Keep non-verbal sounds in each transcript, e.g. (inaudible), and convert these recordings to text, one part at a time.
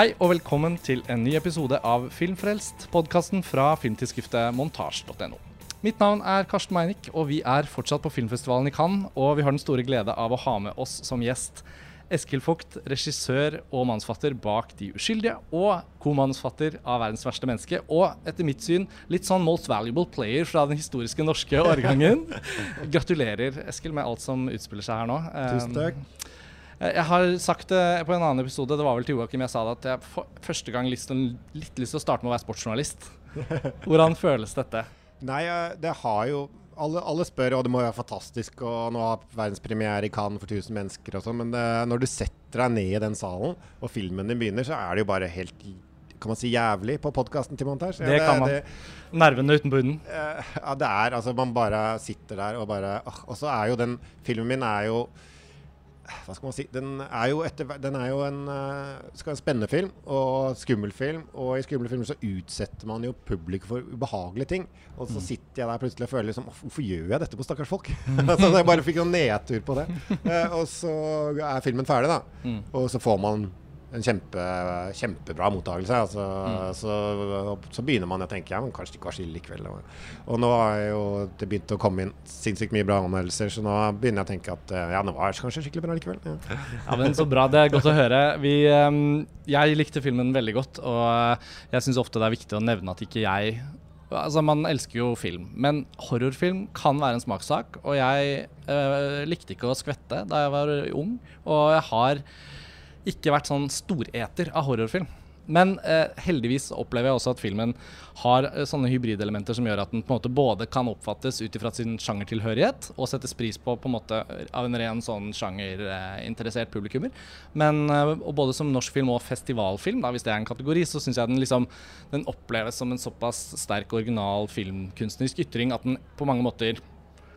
Hei og velkommen til en ny episode av Filmfrelst, podkasten fra filmtidsskriftet montasj.no. Mitt navn er Karsten Meinick, og vi er fortsatt på filmfestivalen i Cannes. Og vi har den store glede av å ha med oss som gjest Eskil Vogt, regissør og manusfatter bak De uskyldige, og komanusfatter av Verdens verste menneske, og etter mitt syn litt sånn most valuable player fra den historiske norske årgangen. (laughs) Gratulerer, Eskil, med alt som utspiller seg her nå. Tusen takk. Eh, Jeg har sagt det på en annen episode, det var vel til Joakim jeg sa det, at jeg for første gang lyst til, litt lyst til å starte med å være sportsjournalist. (laughs) Hvordan føles dette? Nei, eh, det har jo alle, alle spør, og det må være fantastisk, og nå ha verdenspremiere i Cannes for 1000 mennesker og sånn, men det, når du setter deg ned i den salen, og filmen din begynner, så er det jo bare helt kan man si jævlig på podkasten til montasje? Det kan man. Nervene utenpå huden. eh, ja, det er altså Man bare sitter der og bare Og så er jo den filmen min er jo hva skal man si Den er jo, etter, den er jo en, eh, skal en spennende film og skummel film. Og i skumle filmer så utsetter man jo publikum for ubehagelige ting. Og så sitter jeg der plutselig og føler liksom Hvorfor gjør jeg dette på stakkars folk? (laughs) så jeg bare fikk noen nedtur på det. (laughs) Eh, og så er filmen ferdig, da. Mm. Og så får man en kjempe, kjempebra mottakelse. Altså, så, så begynner man å tenke ja, men kanskje det ikke var så ille likevel. Og, og nå har jo det begynt å komme inn sinnssykt mye bra anmeldelser, så nå begynner jeg å tenke at eh, ja, det var kanskje skikkelig bra likevel. Ja. (laughs) Ja, men Så bra. Det er godt å høre. Vi, ehm, jeg likte filmen veldig godt, og eh, jeg syns ofte det er viktig å nevne at ikke jeg Altså, Man elsker jo film, men horrorfilm kan være en smakssak. Og jeg øh, likte ikke å skvette da jeg var ung, og jeg har ikke vært sånn storeter av horrorfilm. Men eh, heldigvis opplever jeg også at filmen har eh, sånne hybridelementer som gjør at den på en måte både kan oppfattes ut ifra sin sjangertilhørighet og settes pris på på en måte av en ren sånn sjangerinteressert publikummer. Men eh, og både som norsk film og festivalfilm, da, hvis det er en kategori, så syns jeg den liksom den oppleves som en såpass sterk original filmkunstnerisk ytring at den på mange måter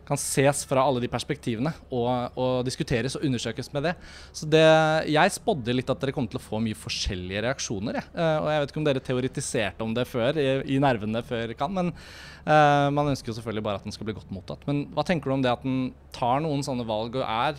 kan ses fra alle de perspektivene og, og diskuteres og undersøkes med det. Så det, jeg spådde litt at dere kom til å få mye forskjellige reaksjoner. Jeg. Eh, og jeg vet ikke om dere teoretiserte om det før, i, i nervene før kan, men uh, man ønsker jo selvfølgelig bare at den skal bli godt mottatt. Men hva tenker du om det at den tar noen sånne valg og er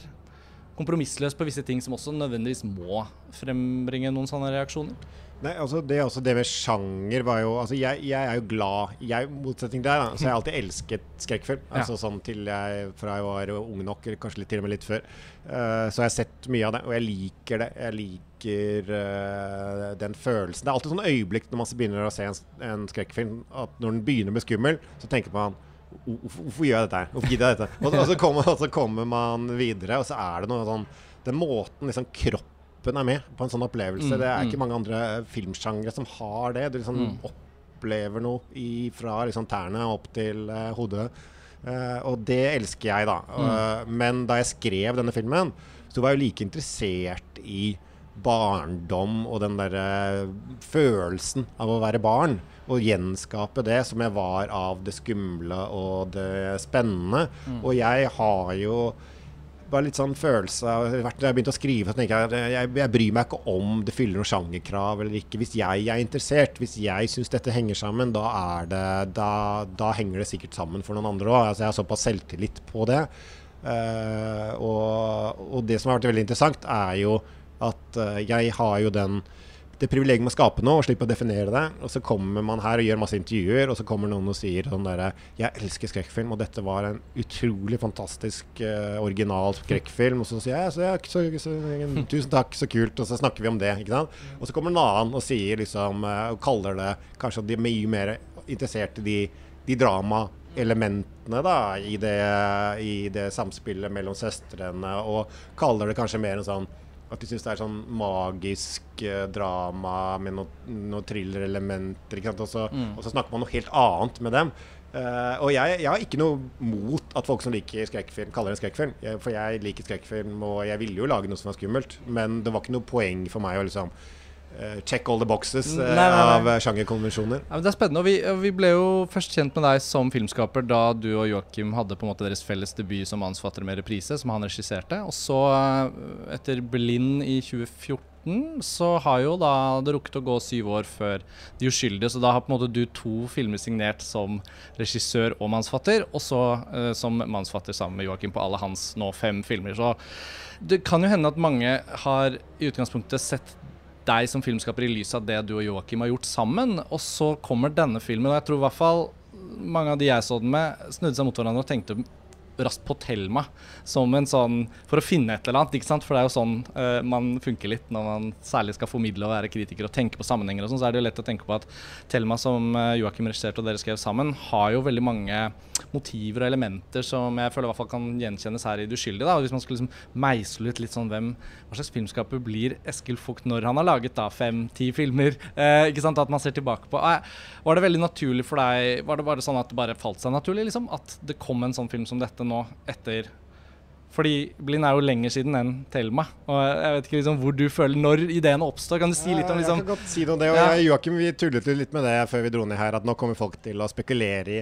kompromissløs på visse ting som også nødvendigvis må frembringe noen sånne reaksjoner? Nei, altså det, også det med sjanger var jo Altså, jeg, jeg er jo glad Jeg, motsetning deg, da, så har jeg alltid elsket skrekkfilm. Ja. Altså sånn til jeg Fra jeg var ung nok, eller kanskje litt, til og med litt før. Uh, så har jeg sett mye av det, og jeg liker det. Jeg liker uh, den følelsen. Det er alltid sånn øyeblikk når man begynner å se en, en skrekkfilm, at når den begynner bli skummel, så tenker man Hvorfor gjør jeg dette? Hvorfor gidder jeg dette? Og, så- og, så kommer, og så kommer man videre, og så er det noe sånn Den måten liksom kroppen er med på en sånn opplevelse. Mm, det er mm. ikke mange andre filmsjangre som har det. Du liksom Mm. opplever noe i, fra liksom tærne opp til uh, hodet. Uh, og det elsker jeg, da. Mm. Eh, men da jeg skrev denne filmen, så var jeg jo like interessert i barndom og den derre følelsen av å være barn. Og gjenskape det som jeg var av det skumle og det spennende. Mm. Og jeg har jo bare litt sånn følelse av Når jeg begynte å skrive, så tenker jeg jeg, jeg bryr meg ikke om det fyller noen sjangerkrav eller ikke. Hvis jeg er interessert, hvis jeg syns dette henger sammen, da er det da, da henger det sikkert sammen for noen andre òg. Altså, jeg har såpass selvtillit på det. Uh, og, og det som har vært veldig interessant, er jo at uh, jeg har jo den det privilegiet med å skape noe og slippe å definere det. Og så kommer man her og gjør masse intervjuer, og så kommer noen og sier sånn derre Jeg elsker skrekkfilm, og dette var en utrolig fantastisk uh, original skrekkfilm. Og så sier jeg så, ja, så, så, tusen takk, så kult. Og så snakker vi om det. ikke sant? Og så kommer en annen og sier liksom uh, Og kaller det kanskje de er mye mer interessert i de, de dramaelementene da, i det, i det samspillet mellom søstrene, og kaller det kanskje mer en sånn at de syns det er sånn magisk eh, drama med noen noe thriller-elementer. Og så, Mm. og så snakker man noe helt annet med dem. Uh, og jeg, jeg har ikke noe mot at folk som liker skrekkfilm, kaller det skrekkfilm. Jeg, for jeg liker skrekkfilm, og jeg ville jo lage noe som var skummelt. Men det var ikke noe poeng for meg å liksom check all the boxes eh, Nei, nei, nei. av eh, sjangerkonvensjoner. Ja, det er spennende. og vi, vi ble jo først kjent med deg som filmskaper da du og Joakim hadde på en måte deres felles debut som manusfatter med reprise, som han regisserte. Og så, eh, etter Blind i 2014, så har jo da det rukket å gå syv år før De uskyldige. Så da har på en måte du to filmer signert som regissør og mannsfatter, og så eh, som mannsfatter sammen med Joakim på alle hans nå fem filmer. Så det kan jo hende at mange har i utgangspunktet sett deg som filmskaper i lys av det du og Joakim har gjort sammen. Og så kommer denne filmen, og jeg tror i hvert fall mange av de jeg så den med, snudde seg mot hverandre og tenkte raskt på Thelma som en sånn For å finne et eller annet, ikke sant. For det er jo sånn uh, man funker litt når man særlig skal formidle og være kritiker og tenke på sammenhenger og sånn. Så er det jo lett å tenke på at Thelma, som uh, Joakim regisserte og dere skrev sammen, har jo veldig mange motiver og elementer som jeg føler i hvert fall kan gjenkjennes her i Det uskyldige. Da. Hvis man skulle liksom meisle ut litt sånn hvem Hva slags filmskaper blir Eskil Vogt når han har laget da fem-ti filmer? Uh, ikke sant, At man ser tilbake på Var det veldig naturlig for deg Var det bare sånn at det bare falt seg naturlig, liksom? At det kom en sånn film som dette nå etter fordi Blind er jo lenger siden enn Thelma. Og jeg vet ikke liksom hvor du føler når ideene oppstår. Kan du si litt om liksom Jeg kan godt si noe om det. Og ja. Joakim, vi tullet litt med det før vi dro ned her, at nå kommer folk til å spekulere i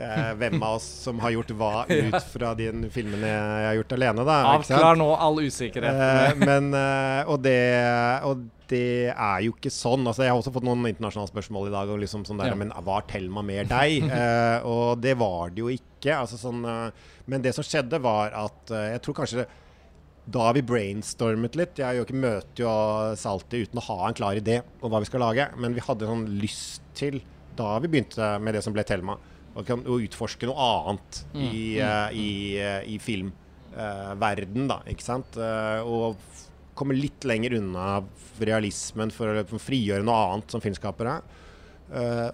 eh, hvem av oss som har gjort hva (laughs) ut fra de filmene jeg har gjort alene. Da, Avklar nå all usikkerhet. Eh, men, eh, og, det, og, det, er jo ikke sånn. Altså, jeg har også fått noen internasjonale spørsmål i dag. Og liksom sånn der, ja. Men var Thelma mer deg? uh, (laughs) og det var det jo ikke. Altså, sånn, uh, men det som skjedde, var at uh, jeg tror kanskje da vi brainstormet litt Jeg og Joakim møter jo Salti uten å ha en klar idé om hva vi skal lage. Men vi hadde sånn lyst til, da vi begynte med det som ble Thelma, å, utforske noe annet mm. i, uh, i, uh, i filmverden, da. Ikke sant? og komme litt lenger unna realismen for å frigjøre noe annet som filmskapere.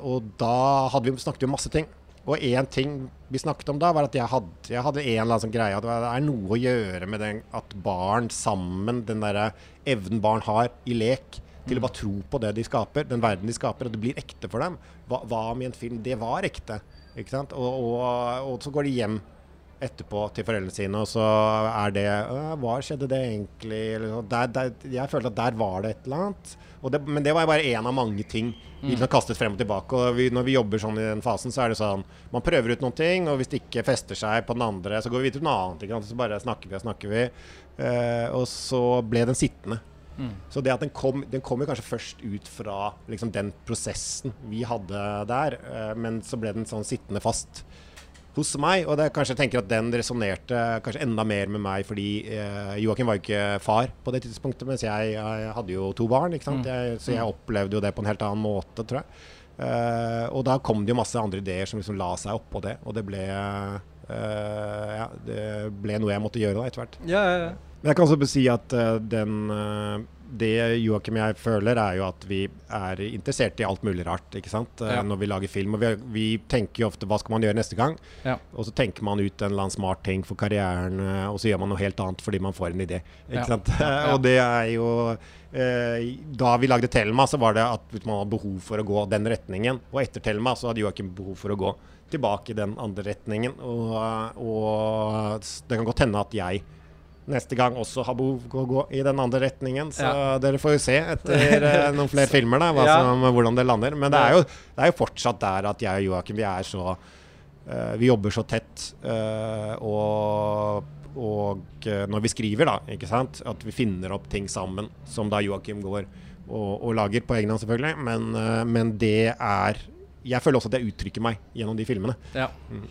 og da hadde vi snakket om masse ting. Og én ting vi snakket om da, var at jeg hadde, jeg hadde en eller annen sånn greie at det er noe å gjøre med den, at barn sammen, den derre evnen barn har i lek, til å bare tro på det de skaper, den verden de skaper, og det blir ekte for dem. Hva, hva med en film? Det var ekte. Ikke sant? Og, og, og, så går de hjem etterpå til foreldrene sine, og så er det Hva skjedde det egentlig? Der, der, jeg følte at der var det et eller annet. Det, men det var bare én av mange ting vi mm. kastet frem og tilbake. Og vi, når vi jobber sånn i den fasen, så er det sånn Man prøver ut noen ting, og hvis det ikke fester seg på den andre, så går vi videre til noe annet. Så bare snakker vi og snakker vi. Eh, og så ble den sittende. Mm. Så det at den kom, den kom jo kanskje først ut fra liksom, den prosessen vi hadde der, uh, men så ble den sånn sittende fast hos meg. Og det, kanskje jeg tenker at den resonnerte kanskje enda mer med meg, fordi uh, Joakim var jo ikke far på det tidspunktet, mens jeg, jeg hadde jo to barn. Mm. Jeg, så jeg opplevde jo det på en helt annen måte, tror jeg. Uh, og da kom det jo masse andre ideer som liksom la seg oppå det, og det ble ja, det ble noe jeg måtte gjøre da etter hvert. Ja, ja, ja. Men jeg kan også si at uh, den uh, det Joakim og jeg føler, er jo at vi er interessert i alt mulig rart ikke sant? Ja. når vi lager film. Og vi, vi, tenker jo ofte hva skal man gjøre neste gang? Ja. Og så tenker man ut en eller annen smart ting for karrieren, og så gjør man noe helt annet fordi man får en idé. Ikke ja. sant? (laughs) og det er jo eh, Da vi lagde Thelma, så var det at man hadde behov for å gå den retningen. Og etter Thelma så hadde Joakim behov for å gå tilbake i den andre retningen. Og, og det kan godt hende at jeg neste gang også har behov for å gå i den andre retningen. Så ja. dere får jo se etter uh, (laughs) noen flere filmer da, ja. som, hvordan det lander. Men det er, jo, det er, jo, fortsatt der at jeg og Joakim vi er så uh, Vi jobber så tett. Uh, og, og når vi skriver, da, ikke sant, at vi finner opp ting sammen, som da Joakim går og, og lager på egen hånd, selvfølgelig. Men, men det er Jeg føler også at jeg uttrykker meg gjennom de filmene. Ja. Mm.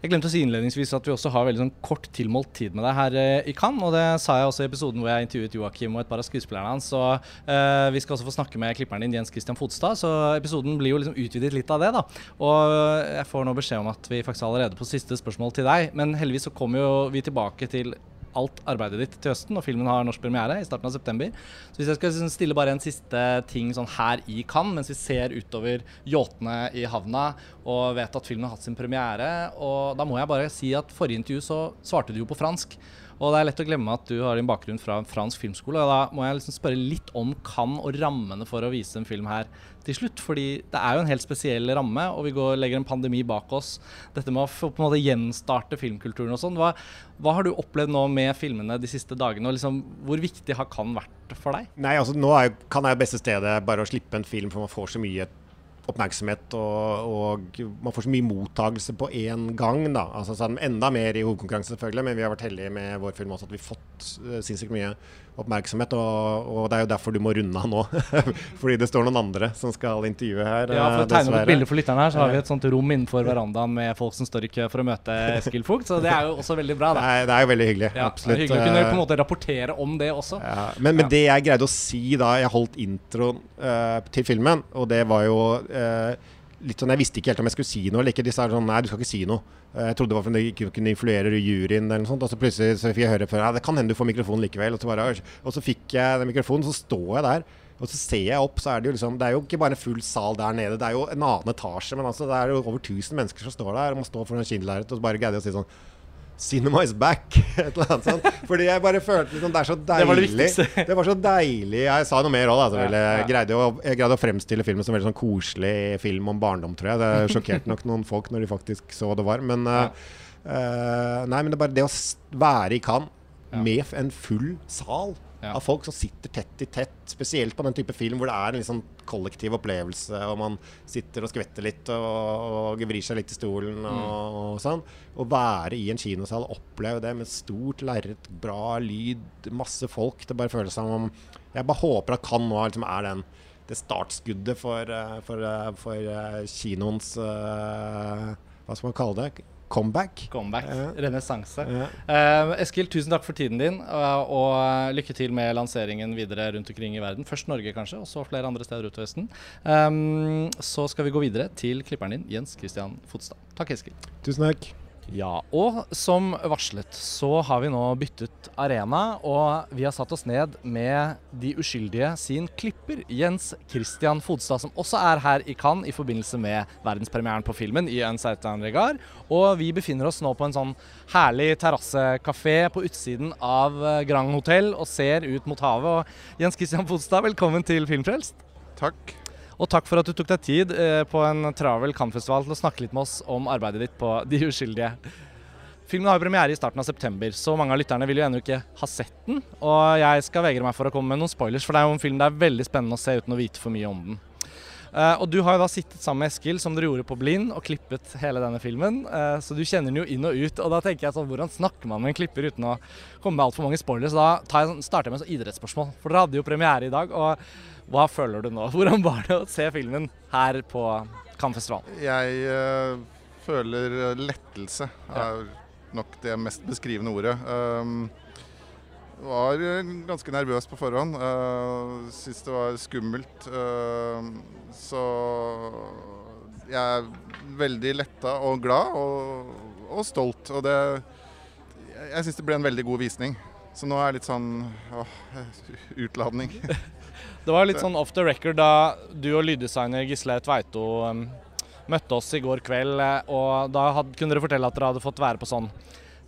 Jeg glemte å si innledningsvis at vi også har veldig sånn kort tilmålt tid med deg her eh, i Cannes. Og det sa jeg også i episoden hvor jeg intervjuet Joakim og et par av skuespillerne hans. Så uh, vi skal også få snakke med klipperen din Jens Christian Fotstad, så episoden blir jo liksom utvidet litt av det, da. Og jeg får nå beskjed om at vi faktisk er allerede på siste spørsmål til deg. Men heldigvis så kommer jo vi tilbake til alt arbeidet ditt til høsten, og filmen har norsk premiere i starten av september. Så hvis jeg skal liksom stille bare en siste ting sånn her i Cannes, mens vi ser utover yachtene i havna og vet at filmen har hatt sin premiere, og da må jeg bare si at forrige intervju så svarte du jo på fransk. Og det er lett å glemme at du har din bakgrunn fra en fransk filmskole. og Da må jeg liksom spørre litt om kan og rammene for å vise en film her til slutt. Fordi det er jo en helt spesiell ramme, og vi går, legger en pandemi bak oss. Dette med å på en måte gjenstarte filmkulturen og sånn. Hva, hva, har du opplevd nå med filmene de siste dagene, og liksom, hvor viktig har Cannes vært for deg? Nei, altså Nå er Cannes er beste stedet bare å slippe en film, for man får så mye oppmerksomhet og, og, man får så mye mottagelse på én gang. da, altså Enda mer i hovedkonkurranse, selvfølgelig, men vi har vært heldige med vår film også at vi har fått uh, sinnssykt mye oppmerksomhet. Og, og, det er jo derfor du må runde av nå. (laughs) Fordi det står noen andre som skal intervjue her. Ja, for å tegne opp et bilde for lytterne her, så har vi et sånt rom innenfor (laughs) verandaen med folk som står i kø for å møte Eskil Vogt. Så det er jo også veldig bra, da. Det er, det er jo veldig hyggelig. Ja, absolutt. Det hyggelig å kunne på en måte rapportere om det også. Ja, men, men, det jeg greide å si da jeg holdt introen uh, til filmen, og det var jo uh, litt sånn Jeg visste ikke helt om jeg skulle si noe eller ikke. De sa sånn Nei, du skal ikke si noe. Eh, jeg trodde det var for at ikke kunne influere juryen eller noe sånt. Og så plutselig så fikk jeg høre før Ja, det kan hende du får mikrofonen likevel. Og så, bare, og så fikk jeg den mikrofonen, så står jeg der. Og så ser jeg opp, så er det jo liksom Det er jo ikke bare en full sal der nede. Det er jo en annen etasje. Men altså, det er jo over 1000 mennesker som står der og må stå foran Schindlerret og så bare greide å si sånn Cinema is back. (laughs) Et eller annet sånt. Fordi jeg bare følte liksom, det er så deilig. Det var det viktigste. det var så deilig. Jeg sa noe mer òg, da. Ja, jeg, greide å, jeg greide å fremstille filmen som en veldig sånn koselig film om barndom, tror jeg. Det sjokkerte nok noen folk når de faktisk så hva det var. Men, ja. uh, nei, men det er bare det å være i Cannes med en full sal av folk som sitter tett i tett. Spesielt på den type film hvor det er en liksom kollektiv opplevelse, og man sitter og skvetter litt og, og vrir seg litt i stolen og, mm. og, sånn. Å være i en kinosal, oppleve det med stort lerret, bra lyd, masse folk. Det bare føles som om Jeg bare håper at Cannes nå liksom er den det startskuddet for, eh, for, eh, for, eh, kinoens Hva skal man kalle det? Comeback. Comeback. Ja. Renessanse. Ja. Uh, Eskil, tusen takk for tiden din, uh, og lykke til med lanseringen videre rundt omkring i verden. Først Norge, kanskje, og så flere andre steder utover Østen. Um, så skal vi gå videre til klipperen din, Jens Christian Fotstad. Takk, Eskil. Tusen takk. Ja, og som varslet så har vi nå byttet arena, og vi har satt oss ned med De uskyldige sin klipper, Jens Christian Fodstad, som også er her i Cannes i forbindelse med verdenspremieren på filmen i Un certain regard. Og vi befinner oss nå på en sånn herlig terrassekafé på utsiden av eh, Grand Hotell og ser ut mot havet. Og Jens Christian Fodstad, velkommen til Filmfrelst. Takk. Og takk for at du tok deg tid eh, på en travel Cannes-festival til å snakke litt med oss om arbeidet ditt på De uskyldige. Filmen har jo premiere i starten av september, så mange av lytterne vil jo ennå ikke ha sett den. Og jeg skal vegre meg for å komme med noen spoilers, for det er jo en film det er veldig spennende å se uten å vite for mye om den. Uh, og du har jo da sittet sammen med Eskil, som dere gjorde på Blind, og klippet hele denne filmen. Uh, så du kjenner den jo inn og ut. Og da tenker jeg sånn, hvordan snakker man med en klipper uten å komme med altfor mange spoilers? Så da jeg, starter jeg med et idrettsspørsmål. For dere hadde jo premiere i dag. og hva føler du nå? (laughs) Hvordan var det å se filmen her på Cannes-festivalen? Jeg uh, føler lettelse, er nok det mest beskrivende ordet. Um, var ganske nervøs på forhånd. Uh, Syns det var skummelt. Uh, så jeg er veldig letta og glad og, og stolt. Og det Jeg syns det ble en veldig god visning. Så nå er det litt sånn åh, (laughs) utladning. (laughs) Det var litt sånn off the record da du og lyddesigner Gisle Tveito um, møtte oss i går kveld. Eh, og da had, kunne dere fortelle at dere hadde fått være på sånn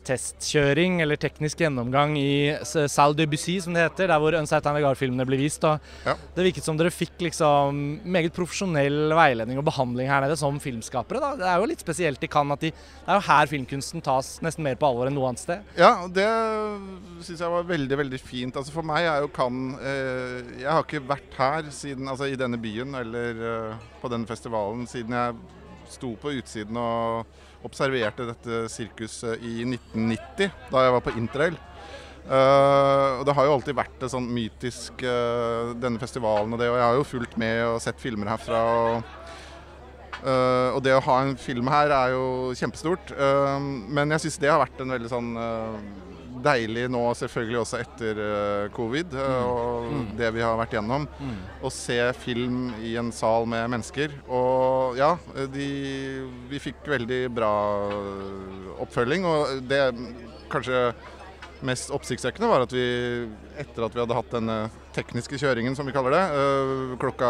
testkjøring eller teknisk gjennomgang i Salle Debussy, som det heter, der hvor Unsight Nagar-filmene blir vist. Ja. Det virket som dere fikk liksom meget profesjonell veiledning og behandling her nede som filmskapere. Da. Det er jo litt spesielt i Cannes at de, det er jo her filmkunsten tas nesten mer på alvor enn noe annet sted. Ja, det syns jeg var veldig, veldig fint. Altså For meg er jo Cannes eh, Jeg har ikke vært her siden, altså i denne byen eller eh, på denne festivalen siden jeg sto på utsiden og observerte dette sirkuset i 1990, da jeg var på interrail. Uh, og Det har jo alltid vært det sånn mytisk, uh, denne festivalen og det. Og jeg har jo fulgt med og sett filmer herfra. Og, uh, og det å ha en film her er jo kjempestort. men jeg syns det har vært en veldig sånn deilig nå, selvfølgelig også etter uh, covid uh, og mm. det vi har vært gjennom, mm. å se film i en sal med mennesker. Og ja, de, vi fikk veldig bra oppfølging. Og det kanskje mest oppsiktsvekkende var at vi, etter at vi hadde hatt denne tekniske kjøringen, som vi kaller det, uh, klokka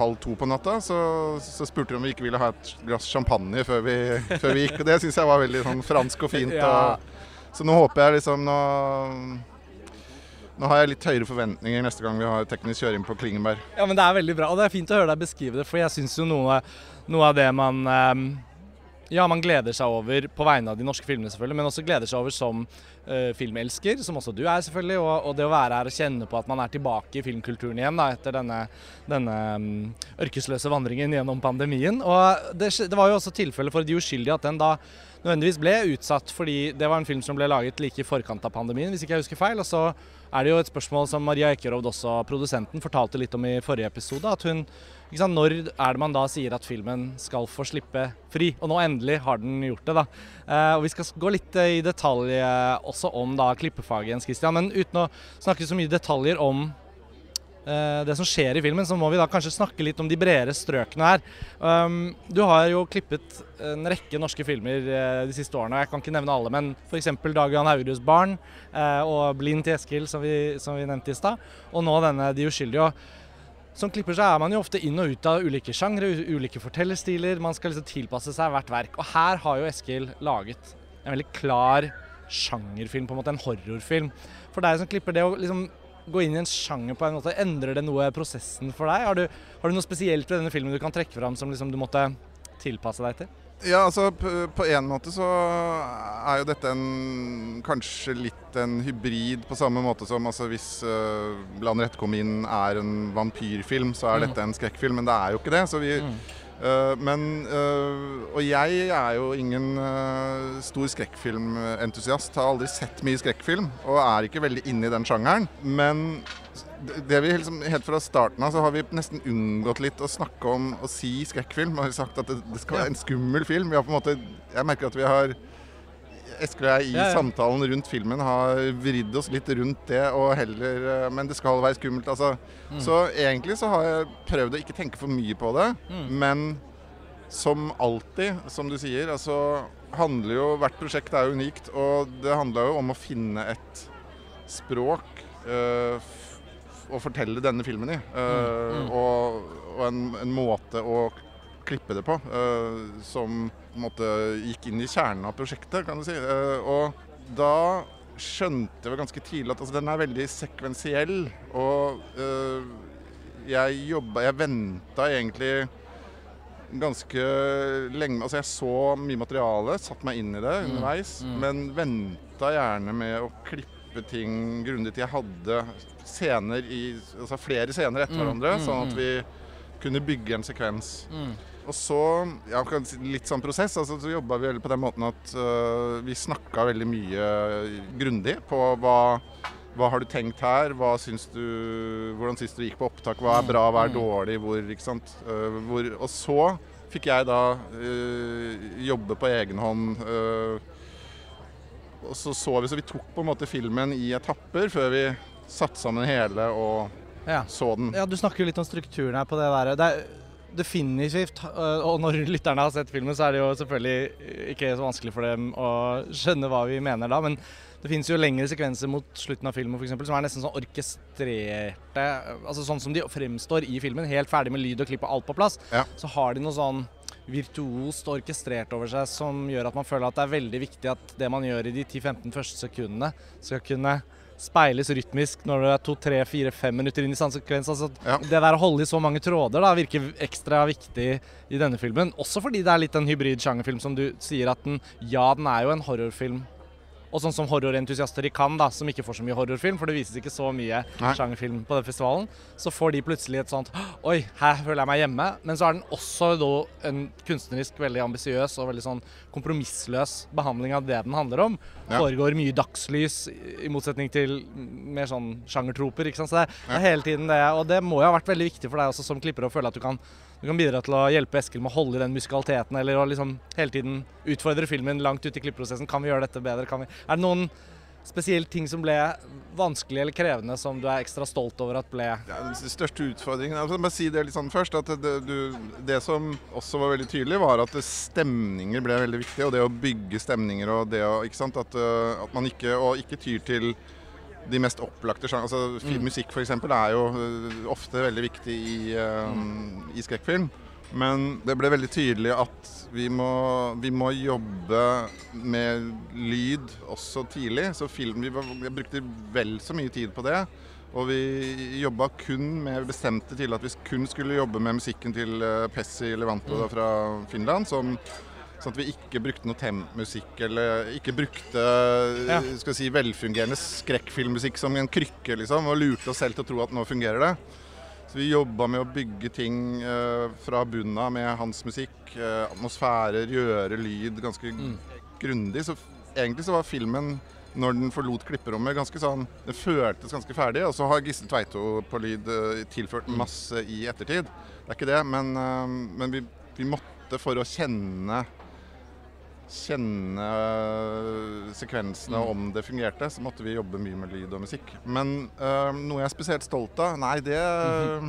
halv to på natta, så, så, spurte de om vi ikke ville ha et glass champagne før vi, (laughs) før vi gikk. Og det syns jeg var veldig sånn fransk og fint. og så nå håper jeg liksom nå, nå har jeg litt høyere forventninger neste gang vi har teknisk kjøring på Klingenberg. Ja, men Det er veldig bra, og det er fint å høre deg beskrive det. For jeg syns jo noe, noe, av det man um, Ja, man gleder seg over på vegne av de norske filmene, selvfølgelig, men også gleder seg over som uh, filmelsker, som også du er, selvfølgelig. Og, og, det å være her og kjenne på at man er tilbake i filmkulturen igjen da, etter denne, denne um, ørkesløse vandringen gjennom pandemien. Og det, det var jo også tilfellet for De uskyldige at den da nødvendigvis ble utsatt fordi det var en film som ble laget like i forkant av pandemien, hvis ikke jeg husker feil. Og så er det jo et spørsmål som Maria Ekerhovd, også produsenten, fortalte litt om i forrige episode. At hun ikke sant, Når er det man da sier at filmen skal få slippe fri? Og nå endelig har den gjort det, da. Eh, og Vi skal gå litt eh, i detalj eh, også om da klippefaget, Jens Christian. Men uten å snakke så mye detaljer om det som skjer i filmen, så må vi da kanskje snakke litt om de bredere strøkene her. Um, du har jo klippet en rekke norske filmer eh, de siste årene. Jeg kan ikke nevne alle, men f.eks. Dag Johan Haurius 'Barn' uh, og 'Blind til Eskil', som vi, som vi nevnte i stad. Og nå denne 'De uskyldige'. Og som klipper så er man jo ofte inn og ut av ulike sjangre, ulike fortellerstiler. Man skal liksom tilpasse seg hvert verk. Og her har jo Eskil laget en veldig klar sjangerfilm, på en måte en horrorfilm. For deg som klipper, det å liksom gå inn i en sjanger på en måte, endrer det noe prosessen for deg? Har du, har du noe spesielt ved denne filmen du kan trekke fram som liksom du måtte tilpasse deg til? Ja, altså på en måte så er jo dette en kanskje litt en hybrid på samme måte som altså hvis uh, 'Bland inn er en vampyrfilm, så er mm. dette en skrekkfilm. Men det er jo ikke det. Så vi mm. Uh, Men uh, Og jeg er jo ingen uh, stor skrekkfilmentusiast. Har aldri sett mye skrekkfilm og er ikke veldig inne i den sjangeren. Men det vi liksom, Helt fra starten av så har vi nesten unngått litt å snakke om å si skrekkfilm. Vi har sagt at det, det skal være en skummel film. Vi har på en måte, jeg merker at vi har Eskil og jeg i ja, ja. samtalen rundt filmen har vridd oss litt rundt det, og heller eh, Men det skal være skummelt, altså. Mm. Så egentlig så har jeg prøvd å ikke tenke for mye på det. Mm. Men som alltid, som du sier, altså handler jo Hvert prosjekt er unikt, og det handla jo om å finne et språk uh, å fortelle denne filmen i. Uh, mm. Og, og en, en, måte å klippe det på uh, som måte, gikk inn i kjernen av prosjektet, kan du si. Uh, og da skjønte jeg ganske tidlig at altså, den er veldig sekvensiell. Og jeg jobba Jeg venta egentlig ganske lenge Altså jeg så mye materiale, satte meg inn i det mm. underveis, mm. men venta gjerne med å klippe ting grundig til jeg hadde scener i, altså flere scener etter mm, hverandre, mm, sånn at mm. vi kunne bygge en sekvens. Mm. Og så, ja, litt sånn prosess, altså, så jobba vi på den måten at uh, vi snakka veldig mye grundig på hva, hva har du tenkt her, syns du, hvordan syns du gikk på opptak, hva er bra, hva er dårlig, hvor, ikke sant. Uh, hvor, og så fikk jeg da uh, jobbe på egen hånd. og så så vi, så vi tok på en måte filmen i etapper før vi satt sammen hele og ja. så den. Ja, Du snakker jo litt om strukturen her på det der. Det er definitivt, øh, og når lytterne har sett filmen, så er det jo selvfølgelig ikke så vanskelig for dem å skjønne hva vi mener da. men det finnes jo lengre sekvenser mot slutten av filmen for eksempel, som er nesten sånn orkestrerte. altså Sånn som de fremstår i filmen, helt ferdig med lyd og klipp og alt på plass. Ja. Så har de noe sånn virtuost orkestrert over seg som gjør at man føler at det er veldig viktig at det man gjør i de 10-15 første sekundene, skal kunne speiles rytmisk når du er to, tre, fire, fem minutter inn i sandsekvens. Altså, ja. Det der å holde i så mange tråder da, virker ekstra viktig i denne filmen. Også fordi det er litt en hybrid sjangerfilm, som du sier at den Ja, den er jo en horrorfilm og sånn som horrorentusiaster i Cannes, da, som ikke får så mye horrorfilm, for det vises ikke så mye Nei. sjangerfilm på den festivalen, så får de plutselig et sånt Oi, her føler jeg meg hjemme. Men så er den også da en kunstnerisk veldig ambisiøs og veldig sånn kompromissløs behandling av det den handler om. Ja. Foregår mye dagslys, i motsetning til mer sånn sjangertroper. ikke sant? Så det, ja. er hele tiden det. Og det må jo ha vært veldig viktig for deg også som klipper å føle at du kan du kan bidra til å hjelpe Eskil med å holde i den musikaliteten, eller å liksom hele tiden utfordre filmen langt ut i klippeprosessen. Kan vi gjøre dette bedre? Vi... Er det noen spesielle ting som ble vanskelig eller krevende, som du er ekstra stolt over at ble ja, Den største utfordringen Jeg må bare si det litt sånn først. at det, du, det, som også var veldig tydelig, var at stemninger ble veldig viktig. Og det å bygge stemninger og det å Ikke sant. At, at man ikke, og ikke tyr til de mest opplagte sjangerne. Altså, mm. Musikk f.eks. er jo øh, ofte veldig viktig i, um, i, skrekkfilm. Men det ble veldig tydelig at vi må, vi må jobbe med lyd også tidlig. Så film, vi, vi brukte vel så mye tid på det. Og vi jobba kun med bestemte til at vi kun skulle jobbe med musikken til øh, Pessi Levanto mm. fra Finland. som Sånn at vi ikke brukte noe temmusikk eller ikke brukte ja. si, velfungerende skrekkfilmmusikk som en krykke, liksom, og lurte oss selv til å tro at nå fungerer det. Så vi jobba med å bygge ting uh, fra bunnen av med hans musikk. Uh, atmosfærer, gjøre lyd ganske mm. grundig. Så egentlig så var filmen når den forlot klipperommet. ganske sånn, Den føltes ganske ferdig. Og så har Gisle Tveito på lyd uh, tilført masse i ettertid. Det er ikke det, men, men vi, vi måtte for å kjenne kjenne sekvensene mm. om det fungerte, så måtte vi jobbe mye med lyd og musikk. Men øh, noe jeg er spesielt stolt av Nei, (laughs) det er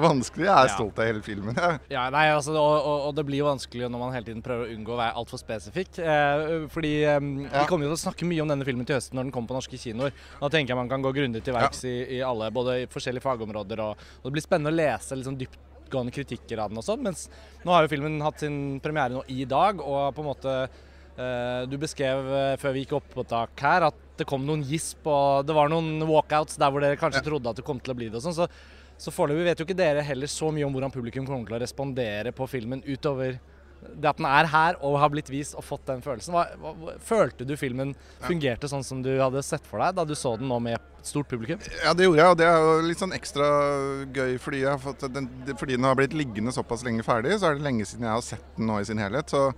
vanskelig. Jeg er ja. stolt av hele filmen. ja, nei, altså, og, og, og, det blir jo vanskelig når man hele tiden prøver å unngå å være altfor spesifikk. Eh, fordi eh, ja. vi kommer jo til å snakke mye om denne filmen til høsten når den kommer på norske kinoer. Da tenker jeg man kan gå grundig til verks i, i, alle, både i forskjellige fagområder. Og, og det blir spennende å lese liksom dypt dyptgående kritikker av den og sånn. Mens nå har jo filmen hatt sin premiere nå i dag, og på en måte eh, Du beskrev eh, før vi gikk opp på tak her at det kom noen gisp, og det var noen walkouts der hvor dere kanskje trodde at det kom til å bli det og sånn. Så, så foreløpig vet jo ikke dere heller så mye om hvordan publikum kommer til å respondere på filmen utover det at den er her og har blitt vist og fått den følelsen. Hva, hva, følte du filmen fungerte sånn som du hadde sett for deg da du så den nå med stort publikum? Ja, det gjorde jeg, og det er jo litt sånn ekstra gøy fordi, den, fordi den har blitt liggende såpass lenge ferdig. Så er det lenge siden jeg har sett den nå i sin helhet. Så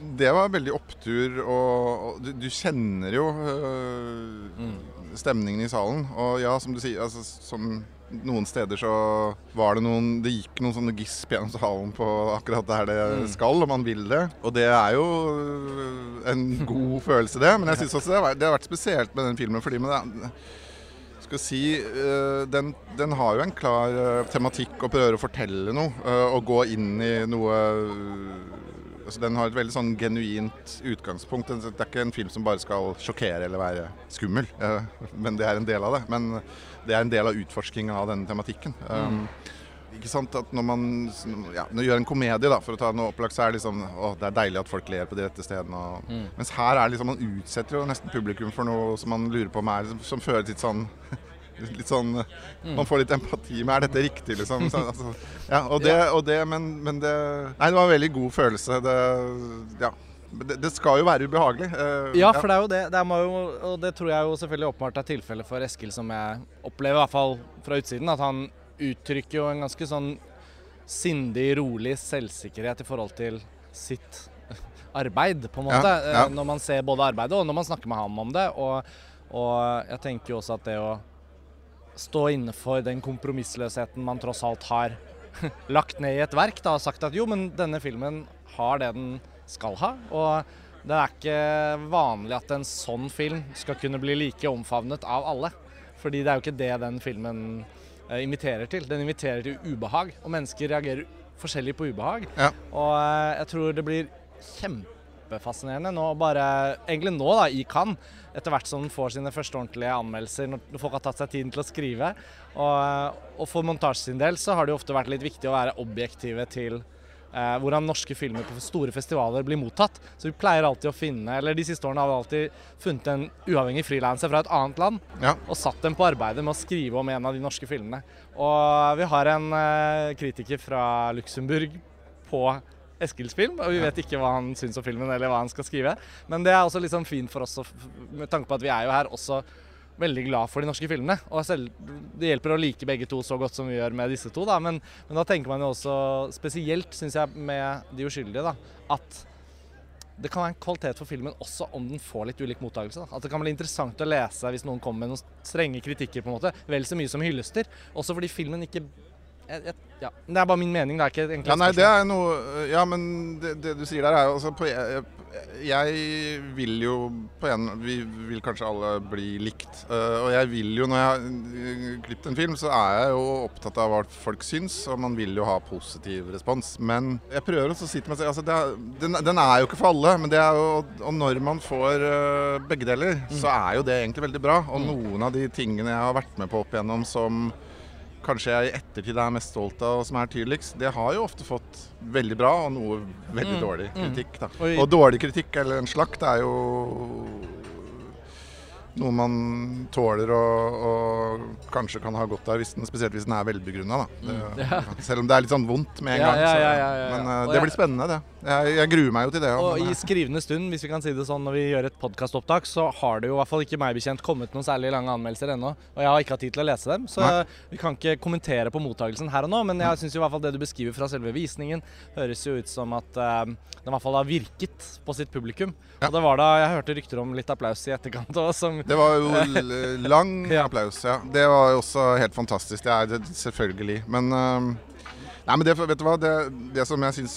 det var veldig opptur, og, og du, du, kjenner jo øh, mm. stemningen i salen. Og ja, som du sier, altså, som noen steder så var det noen Det gikk noen sånne gisp gjennom salen på akkurat der det mm. skal, om man vil det. Og det er jo en god (laughs) følelse, det. Men jeg syns også det har, vært, spesielt med den filmen fordi det, skal si, uh, den, den, har jo en klar uh, tematikk og prøver å fortelle noe. Og gå inn i noe altså Den har et veldig sånn genuint utgangspunkt. Det er ikke en film som bare skal sjokkere eller være skummel, men det er en del av det. Men det er en del av utforskinga av denne tematikken. Mm. Um, ikke sant at Når man ja, når gjør en komedie, da, for å ta noe opplagt, så er det liksom å, det er deilig at folk ler på de rette stedene. Og, mm. Mens her er det liksom, man utsetter jo nesten publikum for noe som man lurer på om er som føles litt sånn (laughs) litt sånn mm. Man får litt empati med Er dette riktig, liksom? Så, altså, ja, og det, og det men, men, det Nei, det var en veldig god følelse. Det, ja. Det, det, skal jo være ubehagelig. Uh, ja, for det er jo det. det er jo, og det tror jeg jo selvfølgelig åpenbart er tilfellet for Eskil, som jeg opplever, i hvert fall fra utsiden. At han uttrykker jo en ganske sånn sindig, rolig selvsikkerhet i forhold til sitt arbeid, på en måte. Ja, ja. Når man ser både arbeidet og når man snakker med ham om det. Og, og jeg tenker jo også at det å stå innenfor den kompromissløsheten man tross alt har (laughs) lagt ned i et verk, da, og sagt at jo, men denne filmen har det den skal ha. Og det er ikke vanlig at en sånn film skal kunne bli like omfavnet av alle. Fordi det er jo ikke det den filmen eh, inviterer til. Den inviterer til ubehag, og mennesker reagerer forskjellig på ubehag. Ja. Og eh, jeg tror det blir kjempefascinerende nå, bare egentlig nå da, i Cannes, etter hvert som den får sine første ordentlige anmeldelser, når folk har tatt seg tiden til å skrive. Og, og for montasje sin del så har det jo ofte vært litt viktig å være objektive til eh, hvordan norske filmer på store festivaler blir mottatt. Så vi pleier alltid å finne, eller de siste årene har vi alltid funnet en uavhengig frilanser fra et annet land ja. og satt dem på arbeidet med å skrive om en av de norske filmene. Og vi har en eh, kritiker fra Luxembourg på Eskils film, og vi vet ikke hva han syns om filmen eller hva han skal skrive. Men det er også liksom fint for oss, med tanke på at vi er jo her også veldig glad for de norske filmene. Og selv, det hjelper å like begge to så godt som vi gjør med disse to. Da. Men, men da tenker man jo også spesielt, syns jeg, med De uskyldige, da, at det kan være en kvalitet for filmen også om den får litt ulik mottakelse. At det kan bli interessant å lese hvis noen kommer med noen strenge kritikker, på en måte. Vel så mye som hyllester. Også fordi filmen ikke jeg, jeg, ja. Det er bare min mening. Det er ikke egentlig ja, nei, det er noe Ja, men det, det du sier der, er jo altså på, jeg, jeg, vil jo på en Vi vil kanskje alle bli likt. Uh, og jeg vil jo, når jeg har klippet en film, så er jeg jo opptatt av hva folk syns. Og man vil jo ha positiv respons. Men jeg prøver også å si til meg selv altså, er, den, den, er jo ikke for alle. Men det er jo Og når man får uh, begge deler, mm. så er jo det egentlig veldig bra. Og mm. noen av de tingene jeg har vært med på opp igjennom som kanskje jeg i ettertid er mest stolt av, og som er tydeligst, det har jo ofte fått veldig bra og noe veldig mm. dårlig mm. kritikk. Da. Og dårlig kritikk eller en slakt er jo noe man tåler og, og, kanskje kan ha godt av, hvis den, spesielt hvis den er velbegrunna. Ja. (laughs) Selv om det er litt sånn vondt med en Ja, gang. så-. Men uh, det blir spennende, det. Jeg, jeg gruer meg jo til det. Og men, i eh, skrivende stund, hvis vi kan si det sånn, når vi gjør et podkastopptak, så har det jo i hvert fall ikke meg bekjent kommet noen særlig lange anmeldelser ennå. Og jeg har ikke hatt tid til å lese dem, så Nei. vi kan ikke kommentere på mottakelsen her og nå. Men jeg syns i hvert fall det du beskriver fra selve visningen, høres jo ut som at uh, den i hvert fall har virket på sitt publikum. Ja. Og det var da jeg hørte rykter om litt applaus i etterkant òg, som Det var jo lang (laughs) applaus, ja. Det var jo også helt fantastisk. Det er det selvfølgelig. Men eh, Nei, men det, vet du hva? Det, det som jeg syns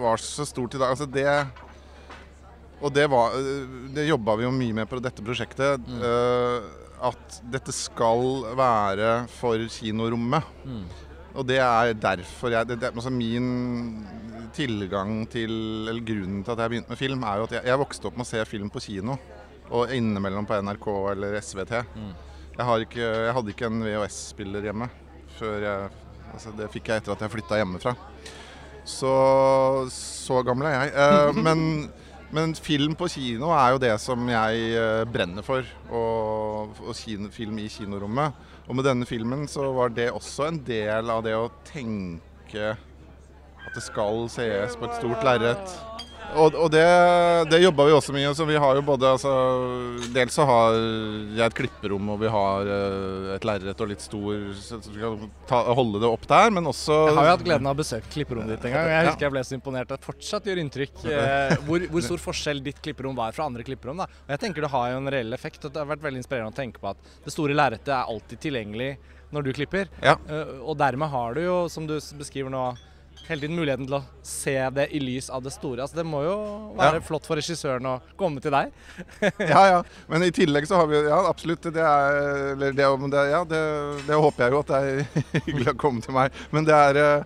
var så stort i dag Altså det Og det var eh, Det jobba vi jo mye med på dette prosjektet. eh, at dette skal være for kinorommet. Og det er derfor jeg det, det, altså Min tilgang til Eller grunnen til at jeg begynte med film, er jo at jeg, jeg vokste opp med å se film på kino. Og innimellom på NRK eller SVT. Jeg, har ikke, jeg hadde ikke en VHS-spiller hjemme før jeg altså Det fikk jeg etter at jeg flytta hjemmefra. Så så gammel er jeg. Eh, (laughs) men, men film på kino er jo det som jeg eh, brenner for. Og, og kino, film i kinorommet. Og med denne filmen så var det også en del av det å tenke at det skal sees på et stort lerret. Og, og det, det jobba vi også mye. Så vi har jo både altså, Dels så har jeg et klipperom og vi har eh, et lerret og litt stor Så vi kan ta, holde det opp der, men også Jeg har jo hatt gleden av å besøke klipperommet ditt en gang. Jeg husker jeg ble så imponert det fortsatt gjør inntrykk (laughs) eh, hvor, hvor stor forskjell ditt klipperom var fra andre klipperom. da. Og jeg tenker Det har jo en reell effekt. og Det har vært veldig inspirerende å tenke på at det store lerretet er alltid tilgjengelig når du klipper. Ja. Eh, og dermed har du jo, som du beskriver nå, hele tiden muligheten til å se det i lys av det store. Altså Det må jo være Ja. flott for regissøren å komme til deg. (laughs) Ja, ja. Men i tillegg så har vi Ja, absolutt. Det er Eller det, det, ja, det, det håper jeg jo at det er (laughs) hyggelig å komme til meg. Men det er eh,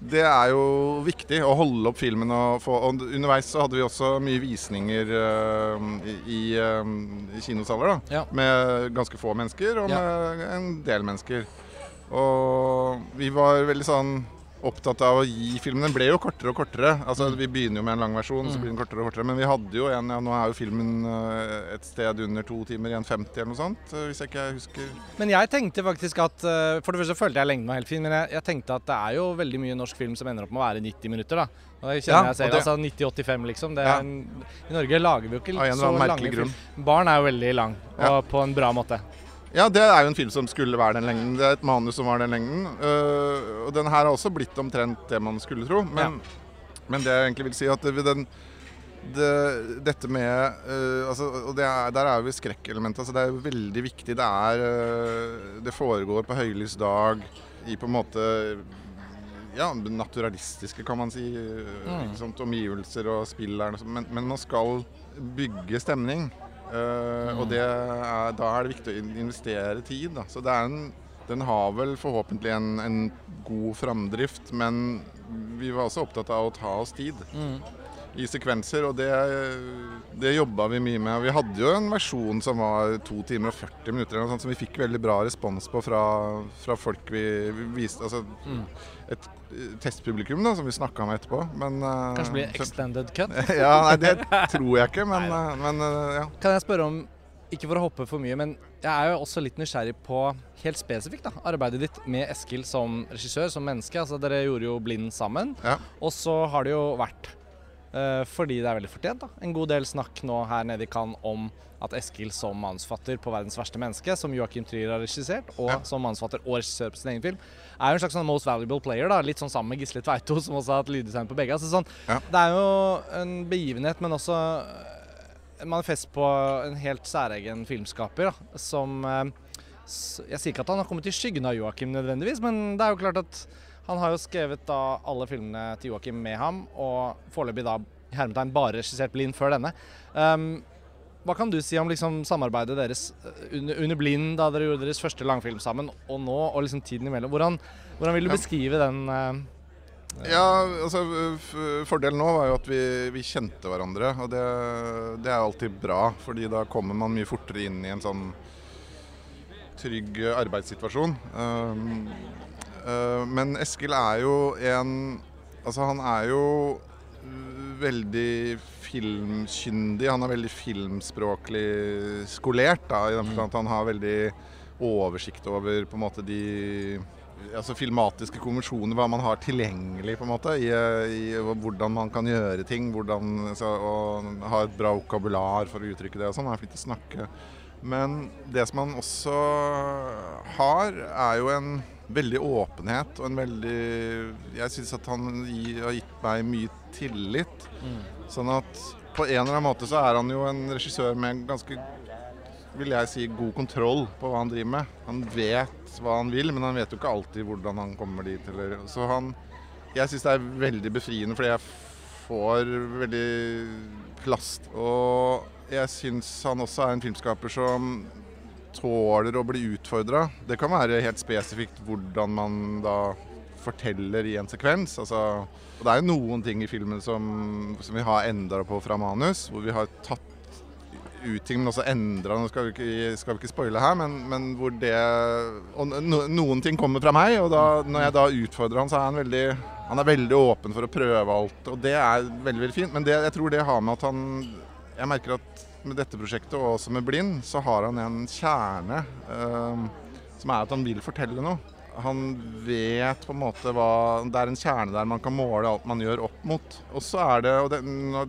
det er jo viktig å holde opp filmen. Og, få, og underveis så hadde vi også mye visninger uh, i, i, eh, i kinosaler. da, Ja. Med ganske få mennesker og Ja. med en del mennesker. Og vi var veldig sånn opptatt av å gi filmen Den ble jo kortere og kortere. Altså Vi begynner jo med en lang versjon, så blir den kortere og kortere. Men vi hadde jo en ja, Nå er jo filmen eh, et sted under to timer, 1,50 eller noe sånt, eh, hvis jeg ikke husker Men jeg tenkte faktisk at eh, For det første følte jeg lengden var helt fin, men jeg, jeg tenkte at det er jo veldig mye norsk film som ender opp med å være 90 minutter. da. Og jeg kjenner Ja, jeg selv, det- altså 90-85 liksom. Det Ja. en, I Norge lager vi jo ikke så lange film. Barn er jo veldig lang, og Ja. på en bra måte. Ja, det er jo en film som skulle være den lengden. Det er et manus som var den lengden. Uh, og den her har også blitt omtrent det man skulle tro. Men, men det jeg egentlig vil si, at det, den, det, dette med uh, altså, Og det er, der er jo skrekkelementet. Altså, det er jo veldig viktig. Det er uh, Det foregår på høylys dag i på en måte ja, naturalistiske, kan man si. Mm. Ikke? Omgivelser og spill der. Men, men man skal bygge stemning. Eh, Og det er, da er det viktig å investere tid. Da. Så det er en, den har vel forhåpentlig en, en god framdrift, men vi var også opptatt av å ta oss tid i sekvenser, og det, det jobba vi mye med. Vi hadde jo en versjon som var 2 timer og 40 minutter, sånt, som vi fikk veldig bra respons på fra, fra folk vi, vi viste. Altså et eh, testpublikum da, som vi snakka med etterpå. Men, uh, Kanskje blir extended cut. (laughs) ja, nei, det (laughs) tror jeg ikke, men, uh, men uh, ja. Kan jeg spørre om, ikke for å hoppe for mye, men jeg er jo også litt nysgjerrig på helt spesifikt da, arbeidet ditt med Eskil som regissør, som menneske. Altså Dere gjorde jo Blind sammen, Ja. og så har det jo vært, fordi det er veldig fortjent, da, en god del snakk nå her nede i Cannes om at Eskil som manusforfatter på 'Verdens verste menneske', som Joachim Trier har regissert, og Ja. som manusforfatter og regissør på sin egen film, er jo en slags sånn most valuable player, da, litt sånn sammen med Gisle Tveito, som også har hatt lyddesign på begge. Altså sånn, Ja. Det er jo en begivenhet, men også en manifest på en helt særegen filmskaper, da, som eh, Jeg sier ikke at han har kommet i skyggen av Joakim nødvendigvis, men det er jo klart at han har jo skrevet da alle filmene til Joakim med ham, og foreløpig da hermetegn bare regissert Blind før denne. Um, hva kan du si om liksom samarbeidet deres eh, under, under Blind, da dere gjorde deres første langfilm sammen, og nå, og liksom tiden imellom? Hvordan, hvordan vil du beskrive den Uh, Ja, altså Fordelen nå var jo at vi, vi kjente hverandre, og det, det er alltid bra. fordi da kommer man mye fortere inn i en sånn trygg arbeidssituasjon. Um, uh, men Eskil er jo en Altså, han er jo veldig filmkyndig. Han er veldig filmspråklig skolert. da, i den Mm. forstand at Han har veldig oversikt over på en måte de altså filmatiske konvensjoner, hva man har tilgjengelig på en måte, i, i hvordan man kan gjøre ting. hvordan, altså, Og ha et bra vokabular for å uttrykke det og sånn. Er flink til å snakke. Men det som han også har, er jo en veldig åpenhet og en veldig Jeg syns at han har gitt meg mye tillit. Sånn at på en eller annen måte så er han jo en regissør med ganske vil jeg si, god kontroll på hva han driver med. Han vet hva han vil, men han vet jo ikke alltid hvordan han kommer dit. Eller, så han Jeg syns det er veldig befriende, fordi jeg får veldig plast. Og jeg syns han også er en filmskaper som tåler å bli utfordra. Det kan være helt spesifikt hvordan man da forteller i en sekvens. Altså, og det er jo noen ting i filmen som, som vi har endra på fra manus, hvor vi har tatt ut ting, men også endra Nå skal vi ikke, skal vi ikke spoile her, men, men hvor det Og no, noen ting kommer fra meg, og da, når jeg da utfordrer han, så er han veldig Han er veldig åpen for å prøve alt, og det er veldig, veldig fint. Men det, jeg tror det har med at han Jeg merker at med dette prosjektet, og også med Blind, så har han en kjerne eh, som er at han vil fortelle noe. Han vet på en måte hva Det er en kjerne der man kan måle alt man gjør opp mot. Og så er det, og det,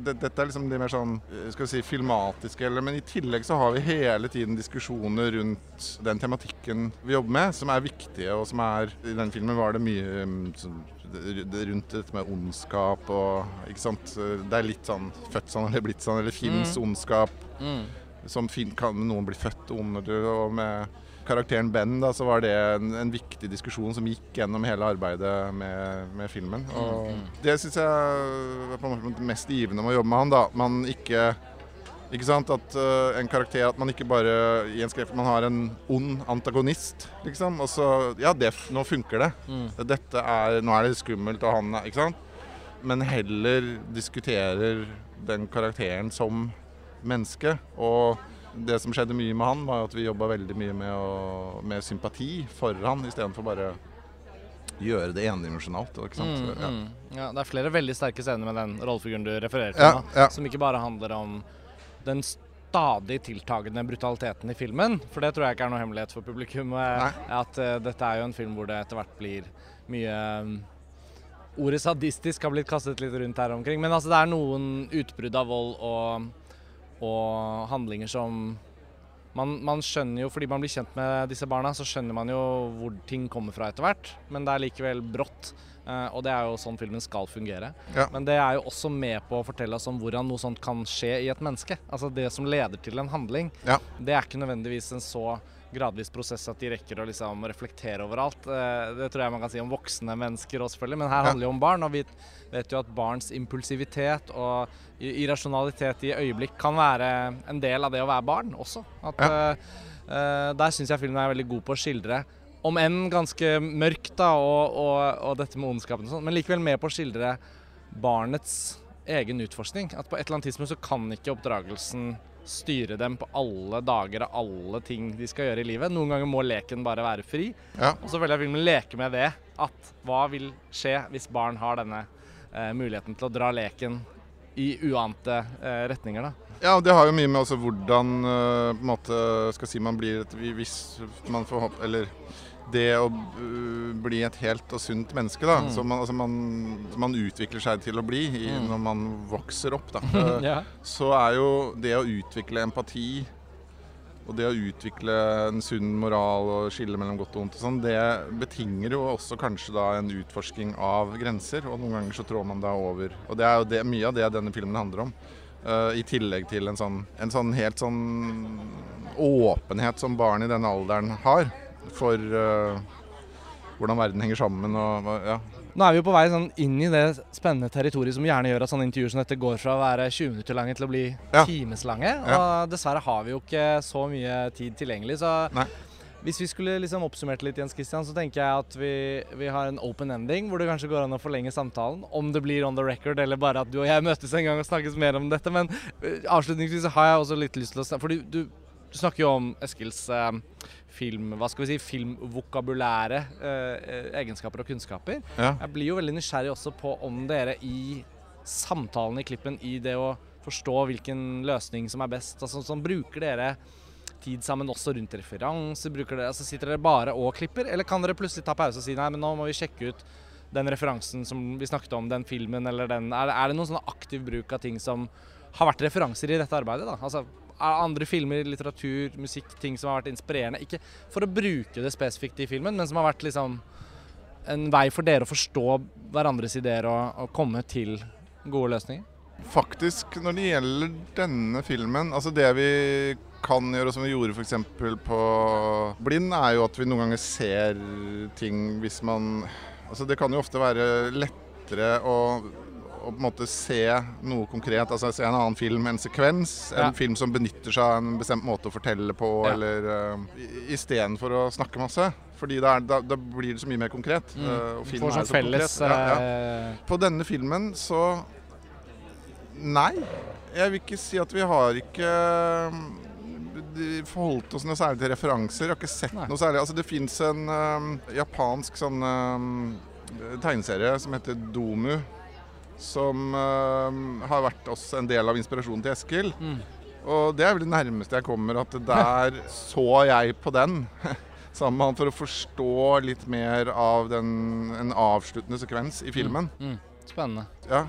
det Dette er liksom de mer sånn skal vi si, filmatiske, eller, men i tillegg så har vi hele tiden diskusjoner rundt den tematikken vi jobber med, som er viktige, og som er I den filmen var det mye mm, det- det- rundt dette med ondskap og Ikke sant. Det er litt sånn født sånn eller blitt sånn, eller fins ondskap Mm. som fin, kan noen bli født onde, du, og med karakteren Ben da, så var det en, en viktig diskusjon som gikk gjennom hele arbeidet med, med filmen. Og det syns jeg er på en måte mest givende med å jobbe med han. da, man ikke ikke sant, at uh, en karakter, at man ikke bare i en skrevet, man har en ond antagonist, liksom. Og så Ja, det, nå funker det. Mm. Dette er, nå er det skummelt, og han er Ikke sant? Men heller diskuterer den karakteren som menneske. Og det som skjedde mye med han, var at vi jobba veldig mye med, å, med sympati for han, istedenfor bare gjøre det endimensjonalt. Ikke sant? Mm, mm. Ja, det er flere veldig sterke scener med den rollefiguren du refererer til, Ja, ja. som ikke bare handler om den stadig tiltagende brutaliteten i filmen. For det tror jeg ikke er noe hemmelighet for publikum. eh, Nei. At uh, dette er jo en film hvor det etter hvert blir mye um, Ordet sadistisk har blitt kastet litt rundt her omkring. Men altså, det er noen utbrudd av vold og, og handlinger som man, man skjønner jo, fordi man blir kjent med disse barna, så skjønner man jo hvor ting kommer fra etter hvert. Men det er likevel brått. eh, og det er jo sånn filmen skal fungere. Ja. Men det er jo også med på å fortelle oss om hvordan noe sånt kan skje i et menneske. Altså det som leder til en handling. Ja. Det er ikke nødvendigvis en så gradvis prosess at de rekker å liksom reflektere over alt. Eh, Det tror jeg man kan si om voksne mennesker òg, selvfølgelig. Men her handler det jo om barn, og vi vet jo at barns impulsivitet og irrasjonalitet i øyeblikk kan være en del av det å være barn også. At, Ja. eh, der syns jeg filmen er veldig god på å skildre, om enn ganske mørkt, da, og, og, og dette med ondskapen og sånn, men likevel med på å skildre barnets egen utforskning. At på et eller annet tidspunkt så kan ikke oppdragelsen styre dem på alle dager og alle ting de skal gjøre i livet. Noen ganger må leken bare være fri. Ja. Og så føler jeg filmen leker med det. At hva vil skje hvis barn har denne eh, muligheten til å dra leken i uante eh, retninger, da. Ja, det har jo mye med altså hvordan øh, på en måte skal si man blir et Hvis man får håpe Eller det å øh, bli et helt og sunt menneske, da. Mm. Som man, altså man, man utvikler seg til å bli i, Mm. når man vokser opp. Da. Eh, (laughs) ja. så er jo det å utvikle empati og det å utvikle en sunn moral og skille mellom godt og vondt, og sånn, det betinger jo også kanskje da en utforsking av grenser. Og noen ganger så trår man da over. Og det er jo det, mye av det denne filmen handler om. Uh, I tillegg til en sånn, en sånn helt sånn åpenhet som barn i denne alderen har for eh, hvordan verden henger sammen og ja. Nå er vi jo på vei sånn inn i det spennende territoriet som gjerne gjør at sånne intervjuer som dette går fra å være 20 minutter lange til å bli Ja. timeslange. Ja. Og dessverre har vi jo ikke så mye tid tilgjengelig. Så Nei. hvis vi skulle liksom oppsummert litt, Jens Christian, så tenker jeg at vi, vi har en open ending hvor det kanskje går an å forlenge samtalen. Om det blir on the record eller bare at du og jeg møtes en gang og snakkes mer om dette. Men eh, avslutningsvis har jeg også litt lyst til å snakke For du, du, du snakker jo om Eskils eh, film, hva skal vi si, filmvokabulære eh, eh, egenskaper og kunnskaper. ja. Jeg blir jo veldig nysgjerrig også på om dere i samtalen i klippen i det å forstå hvilken løsning som er best? Altså, sånn, bruker dere tid sammen også rundt referanser? Bruker dere, altså, sitter dere bare og klipper, eller kan dere plutselig ta pause og si nei, men nå må vi sjekke ut den referansen som vi snakket om, den filmen eller den Er, det- er det noen sånn aktiv bruk av ting som har vært referanser i dette arbeidet? da? Altså, andre filmer, litteratur, musikk, ting som har vært inspirerende? Ikke for å bruke det spesifikt i filmen, men som har vært liksom en vei for dere å forstå hverandres ideer og, og komme til gode løsninger? Faktisk, når det gjelder denne filmen Altså det vi kan gjøre, som vi gjorde f.eks. på Blind, er jo at vi noen ganger ser ting hvis man Altså det kan jo ofte være lettere å, å på en måte se noe konkret. Altså se en annen film, en sekvens. En Ja. film som benytter seg av en bestemt måte å fortelle på, Ja. eller uh, istedenfor å snakke masse. Fordi da, er, da, da blir det så mye mer konkret. Mm. eh, og film er så felles konkret. Ja, eh, På denne filmen så Nei. Jeg vil ikke si at vi har ikke mm, forholdt oss noe særlig til referanser. Jeg har ikke sett Nei. noe særlig. Altså, det fins en um, japansk sånn um, tegneserie som heter Domu. Som uh, har vært også en del av inspirasjonen til Eskil. mm. Og det er vel det nærmeste jeg kommer at der (laughs) så jeg på den. (laughs) Sammen med han for å forstå litt mer av den, en avsluttende sekvens i filmen. Mm. Spennende. (laughs) Ja.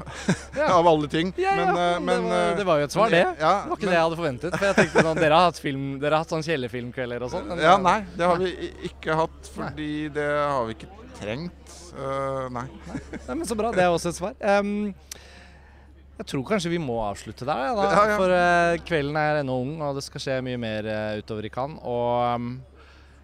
Av alle ting. Ja, ja, men, det, var, det var jo et svar, det. Ja, Det var ikke men- det jeg hadde forventet. For jeg tenkte sånn, Dere har hatt, film, dere har hatt sånn kjellerfilmkvelder og sånn. Ja, nei, det har vi ikke hatt, fordi det har vi ikke trengt. uh, nei. (laughs) Nei, men Så bra. Det er også et svar. Um, jeg tror kanskje vi må avslutte der, ja, da. Ja, ja. For uh, kvelden er ennå ung, og det skal skje mye mer uh, utover i Cannes. Og um,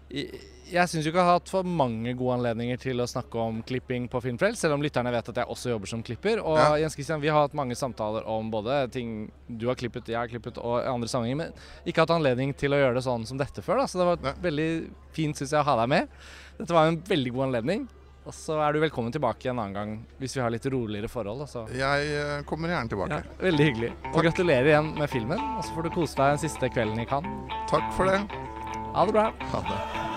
i- jeg syns ikke jeg har hatt for mange gode anledninger til å snakke om klipping på Filmfrelst, selv om lytterne vet at jeg også jobber som klipper. Og Ja. Jens Christian, vi har hatt mange samtaler om både ting du har klippet, jeg har klippet og andre sammenhenger, men ikke hatt anledning til å gjøre det sånn som dette før. Da. Så det var ja. veldig fint, syns jeg, å ha deg med. Dette var en veldig god anledning. Og så er du velkommen tilbake en annen gang hvis vi har litt roligere forhold. Altså. Jeg eh, kommer gjerne tilbake. Ja, veldig hyggelig. Og gratulerer igjen med filmen. Og så får du kose deg den siste kvelden i Cannes. Takk for det. Ha det bra. Ha det.